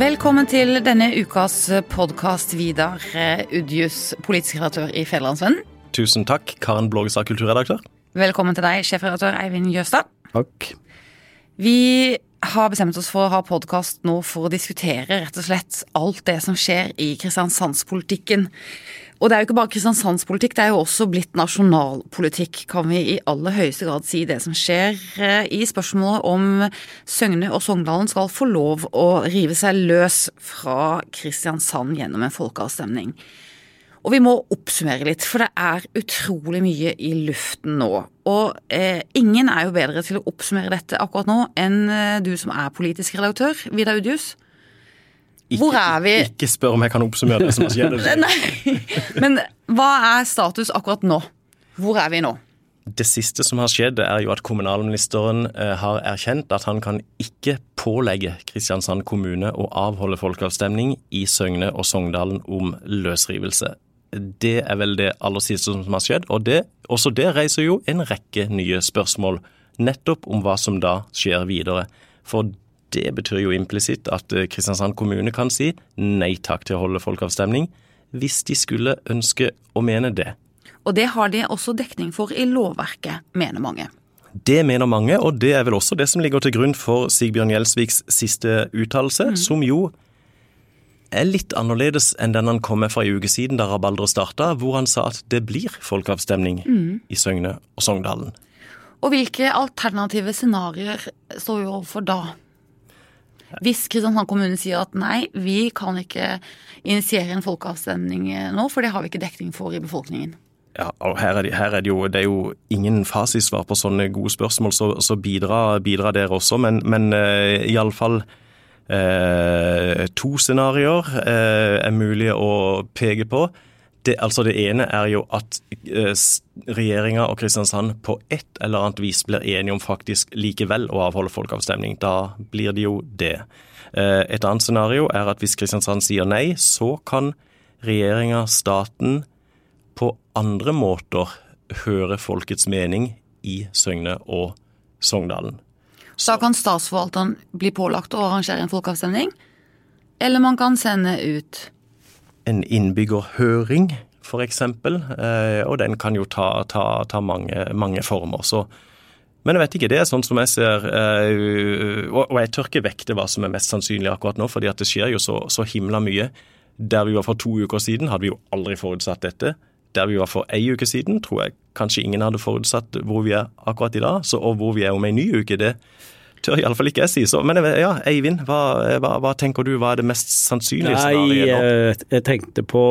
Velkommen til denne ukas podkast, Vidar eh, Udjus, politisk redaktør i Federlandsvennen. Tusen takk, Karen Blågestad, kulturredaktør. Velkommen til deg, sjefredaktør Eivind Jøstad. Takk. Vi har bestemt oss for å ha podkast nå for å diskutere rett og slett alt det som skjer i Kristiansandspolitikken. Og det er jo ikke bare Kristiansandspolitikk, det er jo også blitt nasjonalpolitikk, kan vi i aller høyeste grad si. Det som skjer eh, i spørsmålet om Søgne og Sogndalen skal få lov å rive seg løs fra Kristiansand gjennom en folkeavstemning. Og vi må oppsummere litt, for det er utrolig mye i luften nå. Og eh, ingen er jo bedre til å oppsummere dette akkurat nå enn eh, du som er politisk redaktør, Vidar Udjus. Ikke, Hvor er vi? Ikke spør om jeg kan oppsummere det som har skjedd. Nei, men hva er status akkurat nå? Hvor er vi nå? Det siste som har skjedd, er jo at kommunalministeren eh, har erkjent at han kan ikke pålegge Kristiansand kommune å avholde folkeavstemning i Søgne og Sogndalen om løsrivelse. Det er vel det aller siste som har skjedd, og det, også det reiser jo en rekke nye spørsmål. Nettopp om hva som da skjer videre. For det betyr jo implisitt at eh, Kristiansand kommune kan si nei takk til å holde folkeavstemning, hvis de skulle ønske å mene det. Og det har de også dekning for i lovverket, mener mange. Det mener mange, og det er vel også det som ligger til grunn for Sigbjørn Gjelsviks siste uttalelse, mm. som jo er litt annerledes enn den han kom med for en uke siden, da rabalderet starta, hvor han sa at det blir folkeavstemning mm. i Søgne og Sogndalen. Og hvilke alternative scenarioer står vi overfor da? Hvis Kristiansand kommune sier at nei, vi kan ikke initiere en folkeavstemning nå, for det har vi ikke dekning for i befolkningen. Ja, her er, det, her er det, jo, det er jo ingen fasitsvar på sånne gode spørsmål, så, så bidrar, bidra dere også. Men, men uh, iallfall uh, to scenarioer uh, er mulig å peke på. Det, altså det ene er jo at eh, regjeringa og Kristiansand på et eller annet vis blir enige om faktisk likevel å avholde folkeavstemning. Da blir det jo det. Eh, et annet scenario er at hvis Kristiansand sier nei, så kan regjeringa, staten, på andre måter høre folkets mening i Søgne og Sogndalen. Så da kan statsforvalteren bli pålagt å arrangere en folkeavstemning, eller man kan sende ut en innbyggerhøring, f.eks. Eh, og den kan jo ta, ta, ta mange, mange, former. Så, men jeg vet ikke. Det er sånn som jeg ser eh, Og jeg tør ikke vekte hva som er mest sannsynlig akkurat nå, fordi at det skjer jo så, så himla mye. Der vi var for to uker siden, hadde vi jo aldri forutsatt dette. Der vi var for ei uke siden, tror jeg kanskje ingen hadde forutsatt hvor vi er akkurat i dag. Så, og hvor vi er om ei ny uke, det, tør iallfall ikke jeg si. Så, men ja, Eivind, hva, hva, hva, tenker du hva er det mest sannsynlige scenarioet? Eh, jeg tenkte på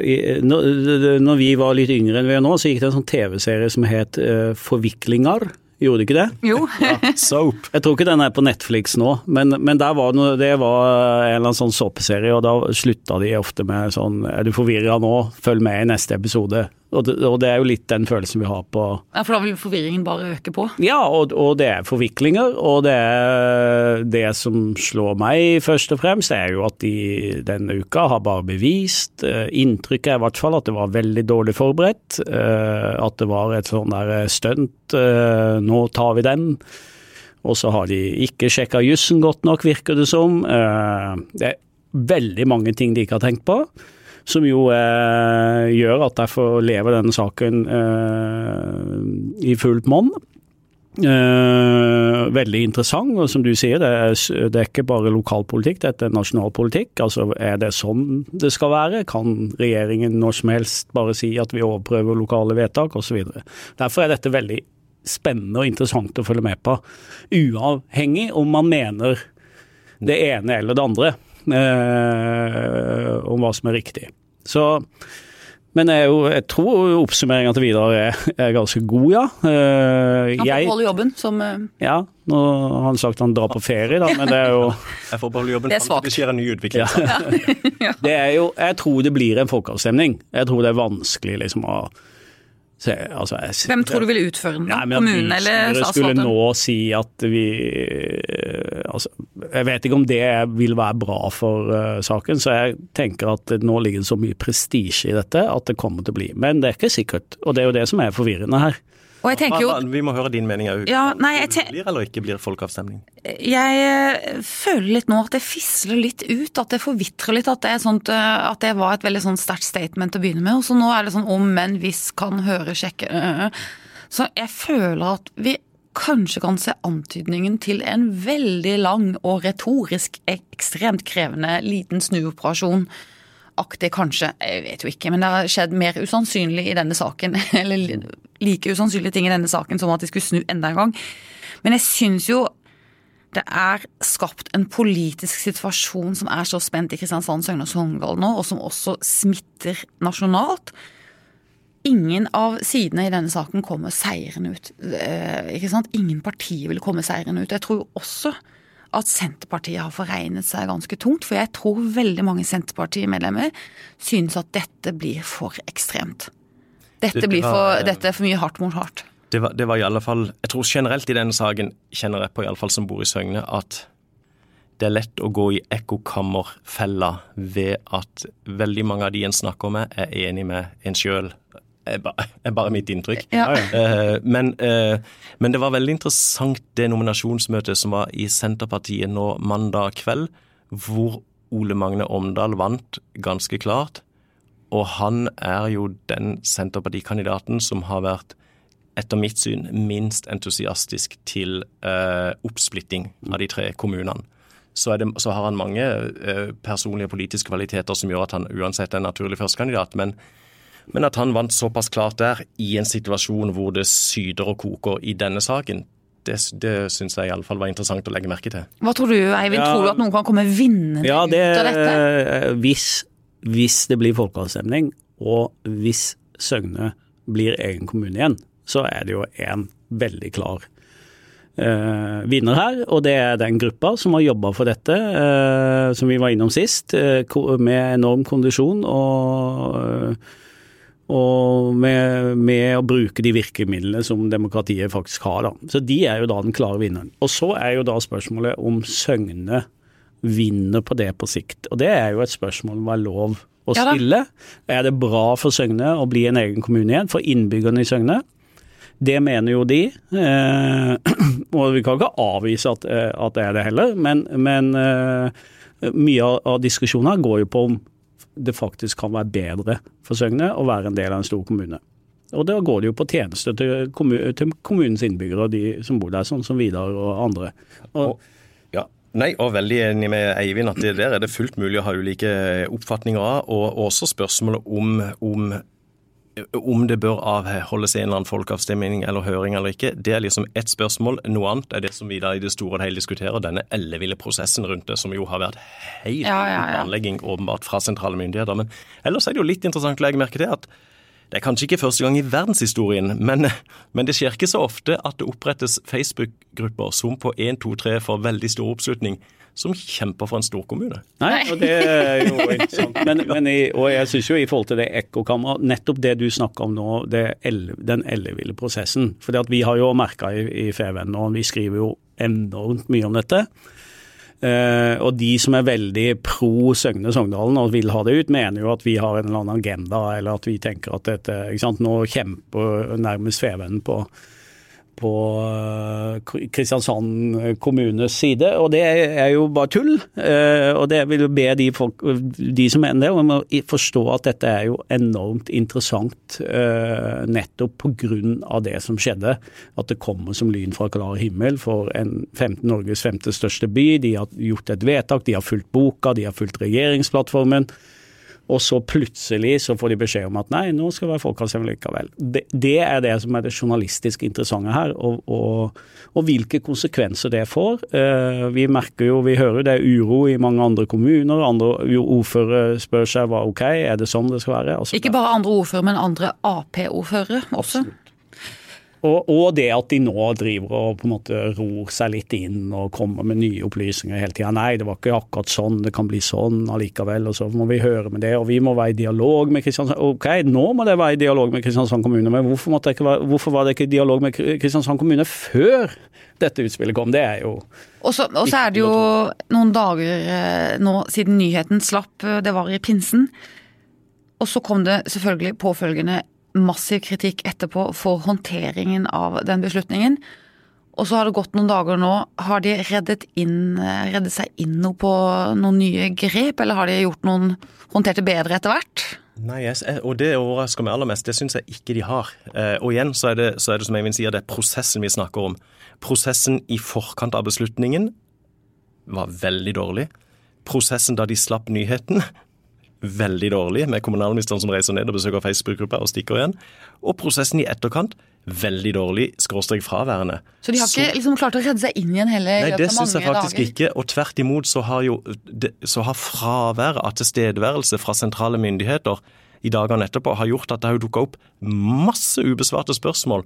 eh, Når vi var litt yngre enn vi er nå, så gikk det en sånn TV-serie som het uh, Forviklinger. Gjorde ikke det? Jo. ja, soap. Jeg tror ikke den er på Netflix nå, men, men var noe, det var en eller annen sånn såpeserie, og da slutta de ofte med sånn Er du forvirra nå? Følg med i neste episode. Og det, og det, er jo litt den følelsen vi har på Ja, For da vil forvirringen bare øke på? Ja, og, og, det er forviklinger. Og det er det som slår meg først og fremst, er jo at de denne uka har bare bevist eh, Inntrykket er i hvert fall at det var veldig dårlig forberedt. Eh, at det var et sånn der stunt. Eh, nå tar vi den. Og så har de ikke sjekka jussen godt nok, virker det som. Det er veldig mange ting de ikke har tenkt på som jo eh, gjør at jeg får leve denne saken eh, i fullt monn. Eh, veldig interessant, og som du sier, det er, det er ikke bare lokalpolitikk, dette er nasjonalpolitikk. Altså, Er det sånn det skal være? Kan regjeringen når som helst bare si at vi overprøver lokale vedtak, osv. Derfor er dette veldig spennende og interessant å følge med på, uavhengig om man mener det ene eller det andre eh, om hva som er riktig. Så men jeg, jo, jeg tror oppsummeringa til Vidar er, er, ganske god, ja. Eh, han får beholde jobben som uh... Ja, nå har han sagt han drar på ferie, da, men det er jo Jeg får beholde jobben til det skjer en ny utvikling. Ja. ja. Det er jo Jeg tror det blir en folkeavstemning. Jeg tror det er vanskelig liksom å så, altså, jeg, Hvem tror du vil utføre den? Nei, Kommunen eller statsforvalteren? skulle nå si at vi eh, altså, Jeg vet ikke om det vil være bra for uh, saken, så jeg tenker at det nå ligger så mye prestisje i dette at det kommer til å bli. Men det er ikke sikkert, og det er jo det som er forvirrende her. Og jeg tenker jo Vi må høre din mening òg. Ja, nei, te- Blir eller ikke blir folkeavstemning? Jeg eh, føler litt nå at det fisler litt ut, at det forvitrer litt. At det, er sånt, eh, at det var et veldig sånn sterkt statement å begynne med. Og så nå er det sånn om, men, hvis, kan, høre, sjekke. Så jeg føler at vi kanskje kan se antydningen til en veldig lang og retorisk ekstremt krevende liten snuoperasjon. Aktig kanskje, jeg vet jo ikke, men det har skjedd mer usannsynlig i denne saken, eller like usannsynlige ting i denne saken som at de skulle snu enda en gang. Men jeg syns jo det er skapt en politisk situasjon som er så spent i Kristiansand, Søgne og Sogndal nå, og som også smitter nasjonalt. Ingen av sidene i denne saken kommer seirende ut. Eh, Ikke sant? Ingen partier vil komme seirende ut. Jeg tror også at Senterpartiet har foregnet seg ganske tungt, for jeg tror veldig mange Senterparti-medlemmer synes at dette blir for ekstremt. Dette, Det blir var- for, dette er for mye hardt mot hardt. Det var, det var i alle fall Jeg tror generelt i denne saken kjenner jeg på, i alle fall som bor i Søgne, at det er lett å gå i ekkokammerfella ved at veldig mange av de en snakker med, er enig med en sjøl. Det er bare mitt inntrykk. Ja. Eh, men, eh, men det var veldig interessant det nominasjonsmøtet som var i Senterpartiet nå mandag kveld, hvor Ole Magne Omdal vant ganske klart. Og han er jo den Senterpartikandidaten som har vært, etter mitt syn, minst entusiastisk til eh, oppsplitting av de tre kommunene. Så, er det, så har han mange eh, personlige politiske kvaliteter som gjør at han uansett er en naturlig førstekandidat. Men, men at han vant såpass klart der, i en situasjon hvor det syder og koker i denne saken, det, det syns jeg iallfall var interessant å legge merke til. Hva tror du, Eivind? Ja. Tror du at noen kan komme vinnende Ja, det, ut av dette? hvis, hvis det blir folkeavstemning, og hvis Søgne blir egen kommune igjen, så er det jo en veldig klar eh, vinner her. Og det er den gruppa som har jobba for dette, eh, som vi var innom sist, eh, med enorm kondisjon og og med, med å bruke de virkemidlene som demokratiet faktisk har. Da. Så de er jo da den klare vinneren. Og så er jo da spørsmålet om Søgne vinner på det på sikt. Og det er jo et spørsmål om hva er lov å Ja stille. Er det bra for Søgne å bli en egen kommune igjen, for innbyggerne i Søgne? Det mener jo de, eh, og vi kan ikke avvise at, eh, at det er det heller, men, men eh, mye av, diskusjonen her går jo på om det faktisk kan være bedre for Søgne å være en del av en stor kommune. Og da går det jo på tjenester til, kommu til kommunens innbyggere, og de som bor der, sånn som Vidar og andre. Og, Ja, Nei, og veldig enig med Eivind at det der er det fullt mulig å ha ulike oppfatninger av, og også spørsmålet om, om om det bør avholdes en eller annen folkeavstemning eller høring eller ikke, det er liksom ett spørsmål. Noe annet er det som vi da i det store og hele diskuterer, denne elleville prosessen rundt det, som jo har vært helt Ja, ja, ja. planlegging åpenbart fra sentrale myndigheter. Men ellers er det jo litt interessant å legge merke til at det er kanskje ikke første gang i verdenshistorien, men, men det skjer ikke så ofte at det opprettes Facebook-grupper som på 1, 2, 3 får veldig stor oppslutning, som kjemper for en storkommune. Nei, og det er jo interessant. Men, men i, og jeg syns jo i forhold til det ekkokammeret, nettopp det du snakker om nå, det elle- den elleville prosessen. For vi har jo merka i, i Fevennen, og vi skriver jo enormt mye om dette. Eh, og de som er veldig pro Søgne Sogndalen og vil ha det ut, mener jo at vi har en eller annen agenda, eller at vi tenker at dette ikke sant, Nå kjemper nærmest Fevennen på på eh, Kristiansand kommunes side, og det er jo bare tull. Eh, Og det vil be de, folk, de som mener det, om å forstå at dette er jo enormt interessant eh, nettopp pga. det som skjedde. At det kommer som lyn fra klar himmel for en 15, Norges femte største by. De har gjort et vedtak, de har fulgt boka, de har fulgt regjeringsplattformen. Og så plutselig så får de beskjed om at nei, nå skal det være folkeavstemning likevel. Det, det er det som er det journalistisk interessante her, og, og, og hvilke konsekvenser det får. Eh, vi merker jo, vi hører det er uro i mange andre kommuner. Andre ordførere spør seg hva ok, er det sånn det skal være? Altså, Ikke bare andre ordførere, men andre Ap-ordførere også. Og, og det at de nå driver og på en måte ror seg litt inn og kommer med nye opplysninger hele tida. Nei, det var ikke akkurat sånn, det kan bli sånn allikevel. Og så må vi høre med det, og vi må være i dialog med Kristiansand. Ok, nå må det være i dialog med Kristiansand kommune, men hvorfor, være, hvorfor var det ikke i dialog med Kristiansand kommune før dette utspillet kom? Det er jo Og så og så er det jo noen dager eh, nå siden nyheten slapp, eh, det var i pinsen. Og så kom det selvfølgelig påfølgende massiv kritikk etterpå for håndteringen av den beslutningen. Og så har det gått noen dager nå. Har de reddet, inn, reddet seg inn noe på noen nye grep, eller har de gjort noen håndtert det bedre etter hvert? Nei, og det overrasker meg aller mest. Det syns jeg ikke de har. Eh, og igjen så er det, så er det som Eivind sier, det er prosessen vi snakker om. Prosessen i forkant av beslutningen var veldig dårlig. Prosessen da de slapp nyheten, veldig dårlig, med kommunalministeren som reiser ned og besøker Facebook-gruppa og stikker igjen. Og prosessen i etterkant veldig dårlig, skråstrek fraværende. Så de har ikke liksom klart å redde seg inn igjen heller? Nei, det syns jeg faktisk dager. ikke. Og tvert imot så har jo så har fraværet av tilstedeværelse fra sentrale myndigheter i dagene etterpå har gjort at det har dukka opp masse ubesvarte spørsmål.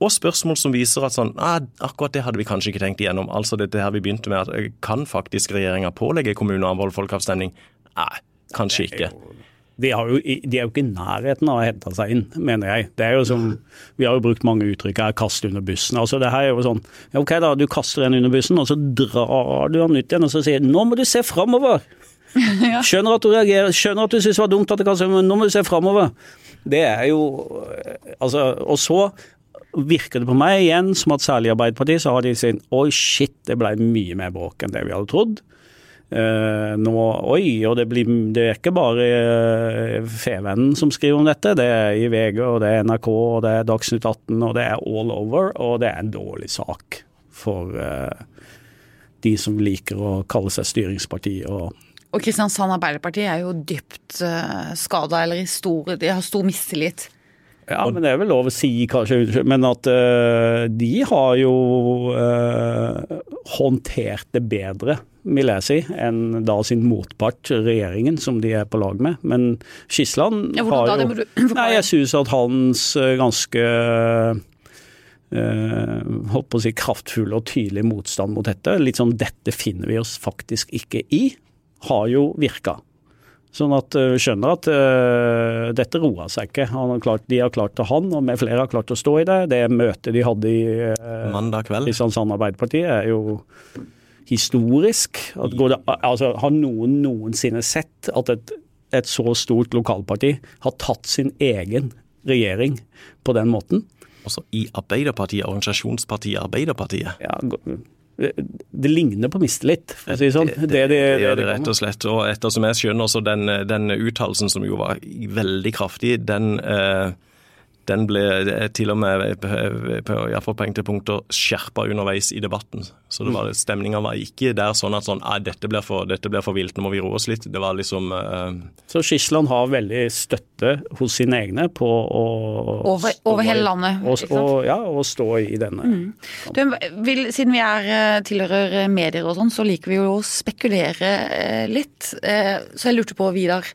Og spørsmål som viser at sånn, ah, akkurat det hadde vi kanskje ikke tenkt igjennom. Altså dette her vi begynte med, at kan faktisk regjeringa pålegge kommuner å avholde folkeavstemning? Nei, kanskje ikke de, jo, de, er jo ikke i nærheten av å hente seg inn, mener jeg. Det er jo som, Vi har jo brukt mange uttrykk her, kaste under bussen. altså det her er jo sånn, Ok da, du kaster en under bussen, og så drar du han ut igjen og så sier nå må du se framover. Skjønner at du reagerer, skjønner at du syns det var dumt at det kastet, men nå må du se framover. Det er jo altså, Og så virker det på meg igjen som at særlig i Arbeiderpartiet så har de sin oi shit, det ble mye mer bråk enn det vi hadde trodd. Uh, nå, oi, og det, blir, det er ikke bare uh, Fevennen som skriver om dette. Det er i VG, og det er NRK, og det er Dagsnytt 18, og det er all over. Og det er en dårlig sak for uh, de som liker å kalle seg styringsparti. og og Kristiansand Arbeiderparti er jo dypt skada, eller i stor, de har stor mistillit. Ja, men det er vel lov å si, kanskje. Men at uh, de har jo uh, håndtert det bedre vil jeg si, enn da sin motpart, regjeringen, som de er på lag med. Men Skisland ja, har jo Nei, jeg synes at hans eh, ganske Uh, holdt på å si kraftfull og tydelig motstand mot dette, litt sånn 'dette finner vi oss faktisk ikke i', har jo virka. Sånn at vi skjønner at uh, dette roa seg ikke. Har klart, de har klart å han, og med flere har klart å stå i det. Det møtet de hadde i uh, Mandag kveld. Kristiansand Arbeiderparti er jo historisk? At det, altså, har noen noensinne sett at et, et, så stort lokalparti har tatt sin egen regjering på den måten? Også i Arbeiderpartiet, organisasjonspartiet Arbeiderpartiet? Ja, det ligner på mistillit, for å si det sånn. Det, det, det, det gjør det rett og slett. Og ettersom jeg skjønner så den, den uttalelsen som jo var veldig kraftig, den eh, den ble til og med iallfall på enkelte punkter skjerpa underveis i debatten. Så det var, mm. stemninga var ikke der sånn at sånn, dette blir for, dette blir for vilt, nå må vi roe oss litt. Det var liksom uh, Så Skisland har veldig støtte hos sine egne på å Over, over hele landet? Og, og, ja, og stå i denne. Mm. Du, vil, siden vi er, eh, tilhører medier og sånn, så liker vi jo å spekulere eh, litt. Så jeg lurte på, Vidar.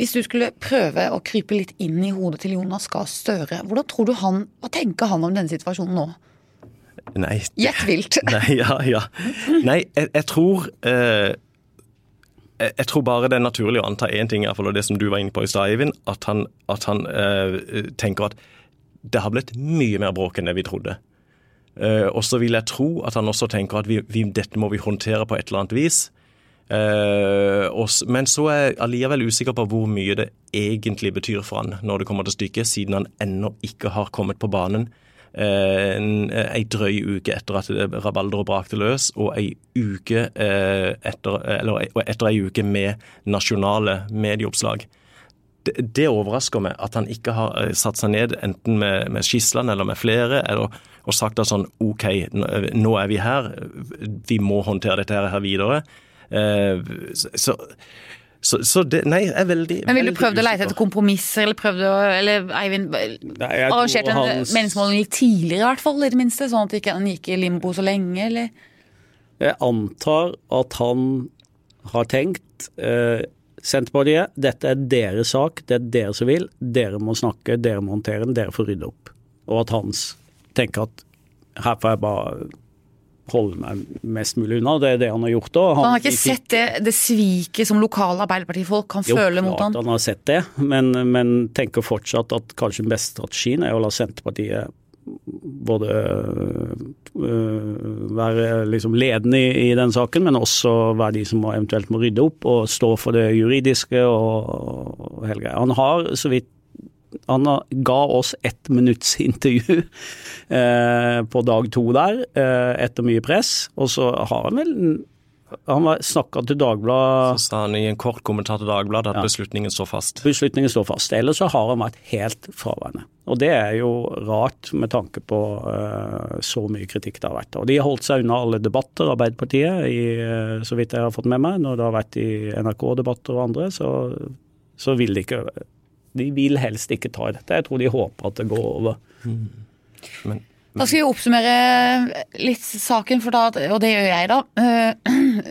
Hvis du skulle prøve å krype litt inn i hodet til Jonas Gahr Støre, hvordan tror du han, hva tenker han om denne situasjonen nå? Nei Gjett vilt. Nei, ja, ja. Nei, jeg, jeg tror eh, jeg tror bare det er naturlig å anta én ting, iallfall, og det som du var inne på i stad, Eivind. At han, at han eh, tenker at det har blitt mye mer bråk enn det vi trodde. Eh, og så vil jeg tro at han også tenker at vi, vi, dette må vi håndtere på et eller annet vis. Uh, men så er jeg allikevel usikker på hvor mye det egentlig betyr for han når det kommer til stykket, siden han ennå ikke har kommet på banen. Uh, en, ei drøy uke etter at rabalderet brakte løs, og ei uke uh, etter, eller, etter ei uke med nasjonale medieoppslag. Det, det, overrasker meg at han ikke har satt seg ned enten med, med Skisland eller med flere, eller, og sagt at sånn OK, nå er vi her, vi må håndtere dette her videre. Eh, så, så, så det, nei, jeg er veldig Men ville du prøvd å lete etter kompromisser, eller prøvd å Eller Eivind arrangerte en hans... meningsmåling litt tidligere, i hvert fall, i det minste? Sånn at ikke han gikk i limbo så lenge, eller? Jeg antar at han har tenkt eh, Senterpartiet, dette er deres sak, det er dere som vil. Dere må snakke, dere må håndtere den, dere får rydde opp. Og at Hans tenker at her får jeg bare holde meg mest mulig unna. Det er det han har gjort. Han, han, har ikke sett det, det sviket som lokale Arbeiderpartifolk kan jo, føle mot han? Jo, klart han har sett det, men, men, tenker fortsatt at kanskje den beste strategien er å la Senterpartiet både øh, være liksom ledende i, i, den saken, men også være de som må, eventuelt må rydde opp og stå for det juridiske og, og hele greia. Han har, så vidt han ga oss ett minutts intervju eh, på dag to der, eh, etter mye press. Og så har han vel han snakka til Dagbladet Så sa han i en kort kommentar til Dagbladet at Ja. beslutningen står fast. Beslutningen står fast. Ellers så har han vært helt fraværende. Og det er jo rart med tanke på eh, så mye kritikk det har vært. Og de har holdt seg unna alle debatter, Arbeiderpartiet, i, eh, så vidt jeg har fått med meg. Når det har vært i NRK-debatter og andre, så, så vil de ikke De vil helst ikke ta dette. Jeg tror de håper at det går over. Men Da skal vi oppsummere litt saken, for da, og det gjør jeg da.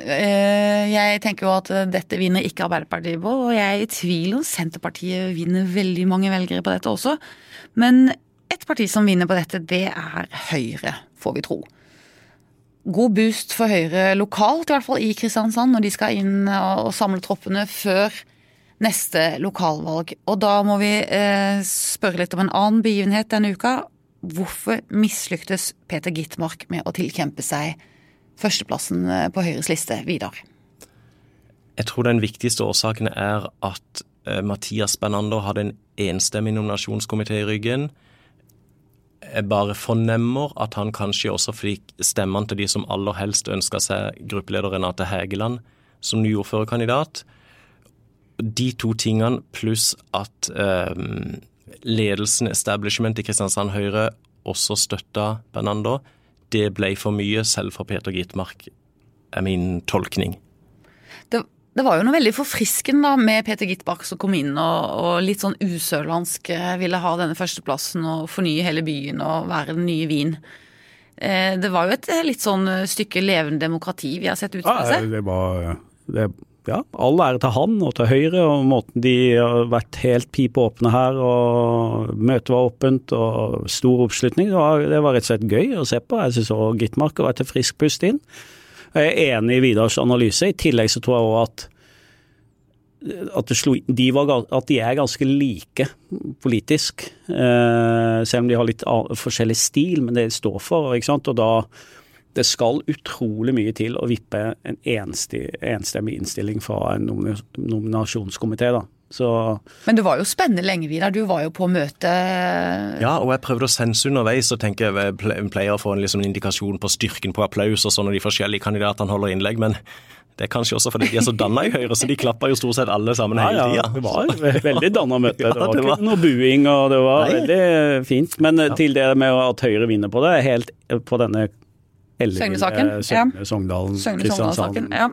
Eh, Jeg tenker jo at dette vinner ikke Arbeiderpartiet på, og jeg er i tvil om Senterpartiet vinner veldig mange velgere på dette også. Men et parti som vinner på dette, det er Høyre, får vi tro. God boost for Høyre lokalt, i hvert fall i Kristiansand, når de skal inn og samle troppene før neste lokalvalg. Og da må vi eh, spørre litt om en annen begivenhet denne uka. Hvorfor mislyktes Peter Gitmark med å tilkjempe seg førsteplassen eh, på Høyres liste, Vidar? Jeg tror den viktigste årsaken er at eh, Mathias Bernander hadde en enstemmig nominasjonskomité i ryggen. Jeg bare fornemmer at han kanskje også fikk stemmene til de som aller helst ønska seg gruppeleder Renate Hægeland som ny ordførerkandidat. De to tingene pluss at eh, ledelsen, establishment i Kristiansand Høyre, også støtta Bernando, det ble for mye selv for Peter Gitmark, er min tolkning. Det, det var jo noe veldig forfriskende da med Peter Gitmark som kom inn og, og litt sånn usørlandsk eh, ville ha denne førsteplassen og fornye hele byen og være den nye Wien. Eh, Det var jo et eh, litt sånn stykke levende demokrati vi har sett utspille Ja, det var det, ja, all ære til han og til Høyre, og måten de har vært helt pipeåpne her. og Møtet var åpent og stor oppslutning. Det var, det var rett og slett gøy å se på. Jeg syns òg Gitmark har vært et friskt pust inn. Jeg er enig i Vidars analyse. I tillegg så tror jeg òg at at, slo, de var, at de er ganske like politisk, eh, selv om de har litt forskjellig stil, men det de står for. ikke sant? Og da det skal utrolig mye til å vippe en enstemmig innstilling fra en nomina- nominasjonskomité. da. Så Men det var jo spennende lenge, Vidar. Du var jo på møte Ja, og jeg prøvde å sense underveis og tenke jeg en pleier å få en liksom indikasjon på styrken på applaus og sånn når de forskjellige kandidatene holder innlegg, men det er kanskje også fordi de er så danna i Høyre, så de klapper jo stort sett alle sammen ja, hele ja, tida. det var et veldig danna møte. Det var ikke noe buing, og det var Nei. veldig fint. Men eh, til det med at Høyre vinner på det, helt på denne elleville ja. Søgne, Sogndalen. Kristiansand. Ja.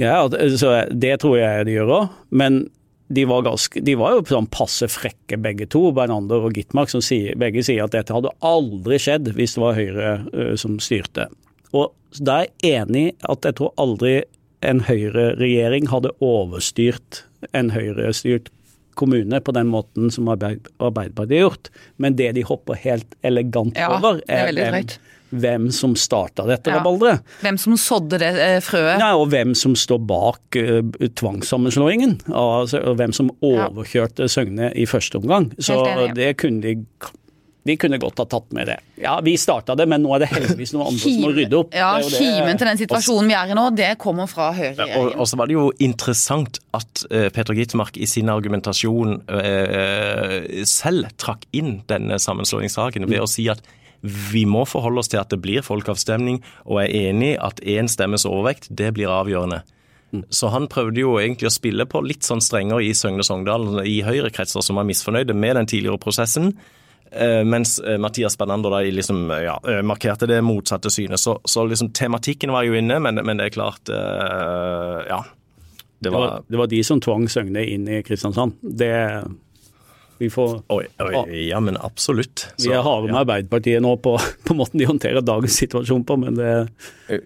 Ja, det- så det tror jeg de gjør òg, men de var, ganske, de var jo sånn passe frekke begge to, Bernander og Gitmark, som sier, begge sier at dette hadde aldri skjedd hvis det var Høyre uh, som styrte. Og da er jeg enig at jeg tror aldri en Høyre-regjering hadde overstyrt en Høyre-styrt kommune på den måten som Arbeiderpartiet har gjort, men det de hopper helt elegant Ja, over, det er veldig drøyt. Hvem som starta dette Ja. rabalderet. Hvem som sådde det eh, frøet. Nei, og hvem som står bak uh, tvangssammenslåingen. Altså, og hvem som overkjørte Søgne i første omgang. Så det kunne de De kunne godt ha tatt med det. Ja, vi starta det, men nå er det heldigvis noen andre som må rydde opp. Ja, Kimen til den situasjonen vi er i nå, det kommer fra Og, Høyre-regjeringen. og så var det jo interessant at uh, Peter Gitmark i sin argumentasjon uh, selv trakk inn denne sammenslåingssaken ved å si at vi må forholde oss til at det blir folkeavstemning, og er enig at én stemmes overvekt, det blir avgjørende. Så han prøvde jo egentlig å spille på litt sånn strengere i Søgne Sogndal, i høyrekretser som var misfornøyde med den tidligere prosessen. Eh, mens eh, Mathias Bernander da liksom, eh, ja, markerte det motsatte synet. Så, så liksom tematikken var jo inne, men, men det er klart uh, Ja. Det Det var, var det var de som tvang Søgne inn i Kristiansand. Det Vi får Oi, oi, ja, men absolutt. Vi Så, er harde med ja. Arbeiderpartiet nå på, på måten de håndterer dagens situasjon på, men det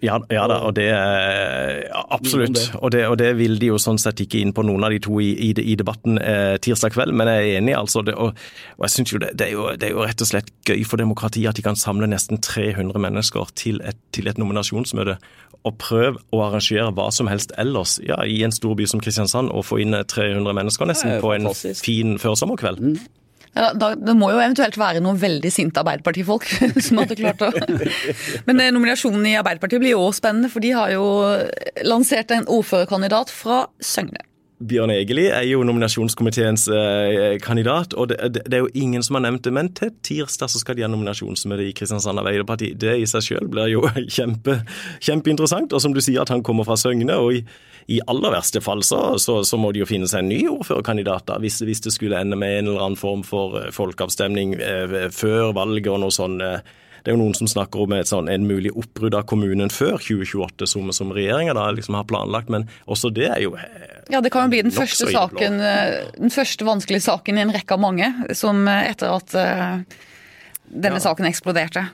Ja, ja da, og det er ja, Absolutt. Og det, og det vil de jo sånn sett ikke inn på noen av de to i, i, i debatten eh, tirsdag kveld, men jeg er enig, altså. Det, og, og jeg synes jo det, det, er jo det er jo rett og slett gøy for demokratiet at de kan samle nesten 300 mennesker til et, til et nominasjonsmøte. Og prøve å arrangere hva som helst ellers ja, i en stor by som Kristiansand, og få inn 300 mennesker nesten på en fantastisk. fin førsommerkveld. Ja, da, det må jo eventuelt være noen veldig sinte Arbeiderpartifolk som hadde klart å Men eh, nominasjonen i Arbeiderpartiet blir jo også spennende, for de har jo lansert en ordførerkandidat fra Søgne. Bjørn Egeli er jo nominasjonskomiteens eh, kandidat, og det, det, det, er jo ingen som har nevnt det. Men til tirsdag så skal de ha nominasjonsmøte i Kristiansand Arbeiderparti. Det i seg selv blir jo kjempe, kjempeinteressant. Og som du sier, at han kommer fra Søgne. og i, i aller verste fall så, så, så, må de jo finne seg en ny ordførerkandidat, da, hvis, hvis, det skulle ende med en eller annen form for eh, folkeavstemning eh, før valget og noe sånt. Eh, det er jo noen som snakker om et sånn, en mulig oppbrudd av kommunen før 2028, som, som regjeringa liksom har planlagt, men også det er jo eh, Ja, det kan jo bli den første saken, den første vanskelige saken i en rekke av mange, som etter at uh, denne ja. saken eksploderte.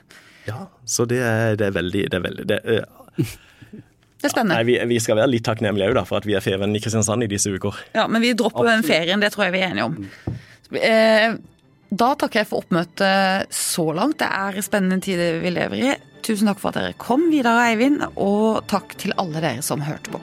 Ja, så det er, det er veldig Det er, veldig, det, uh, det er spennende. Nei, vi, vi, skal være litt takknemlige òg for at vi er feven i Kristiansand i disse uker. Ja, men vi dropper den ferien, det tror jeg vi er enige om. Eh, da takker jeg for oppmøtet så langt. Det er spennende tider vi lever i. Tusen takk for at dere kom, Vidar og Eivind, og takk til alle dere som hørte på.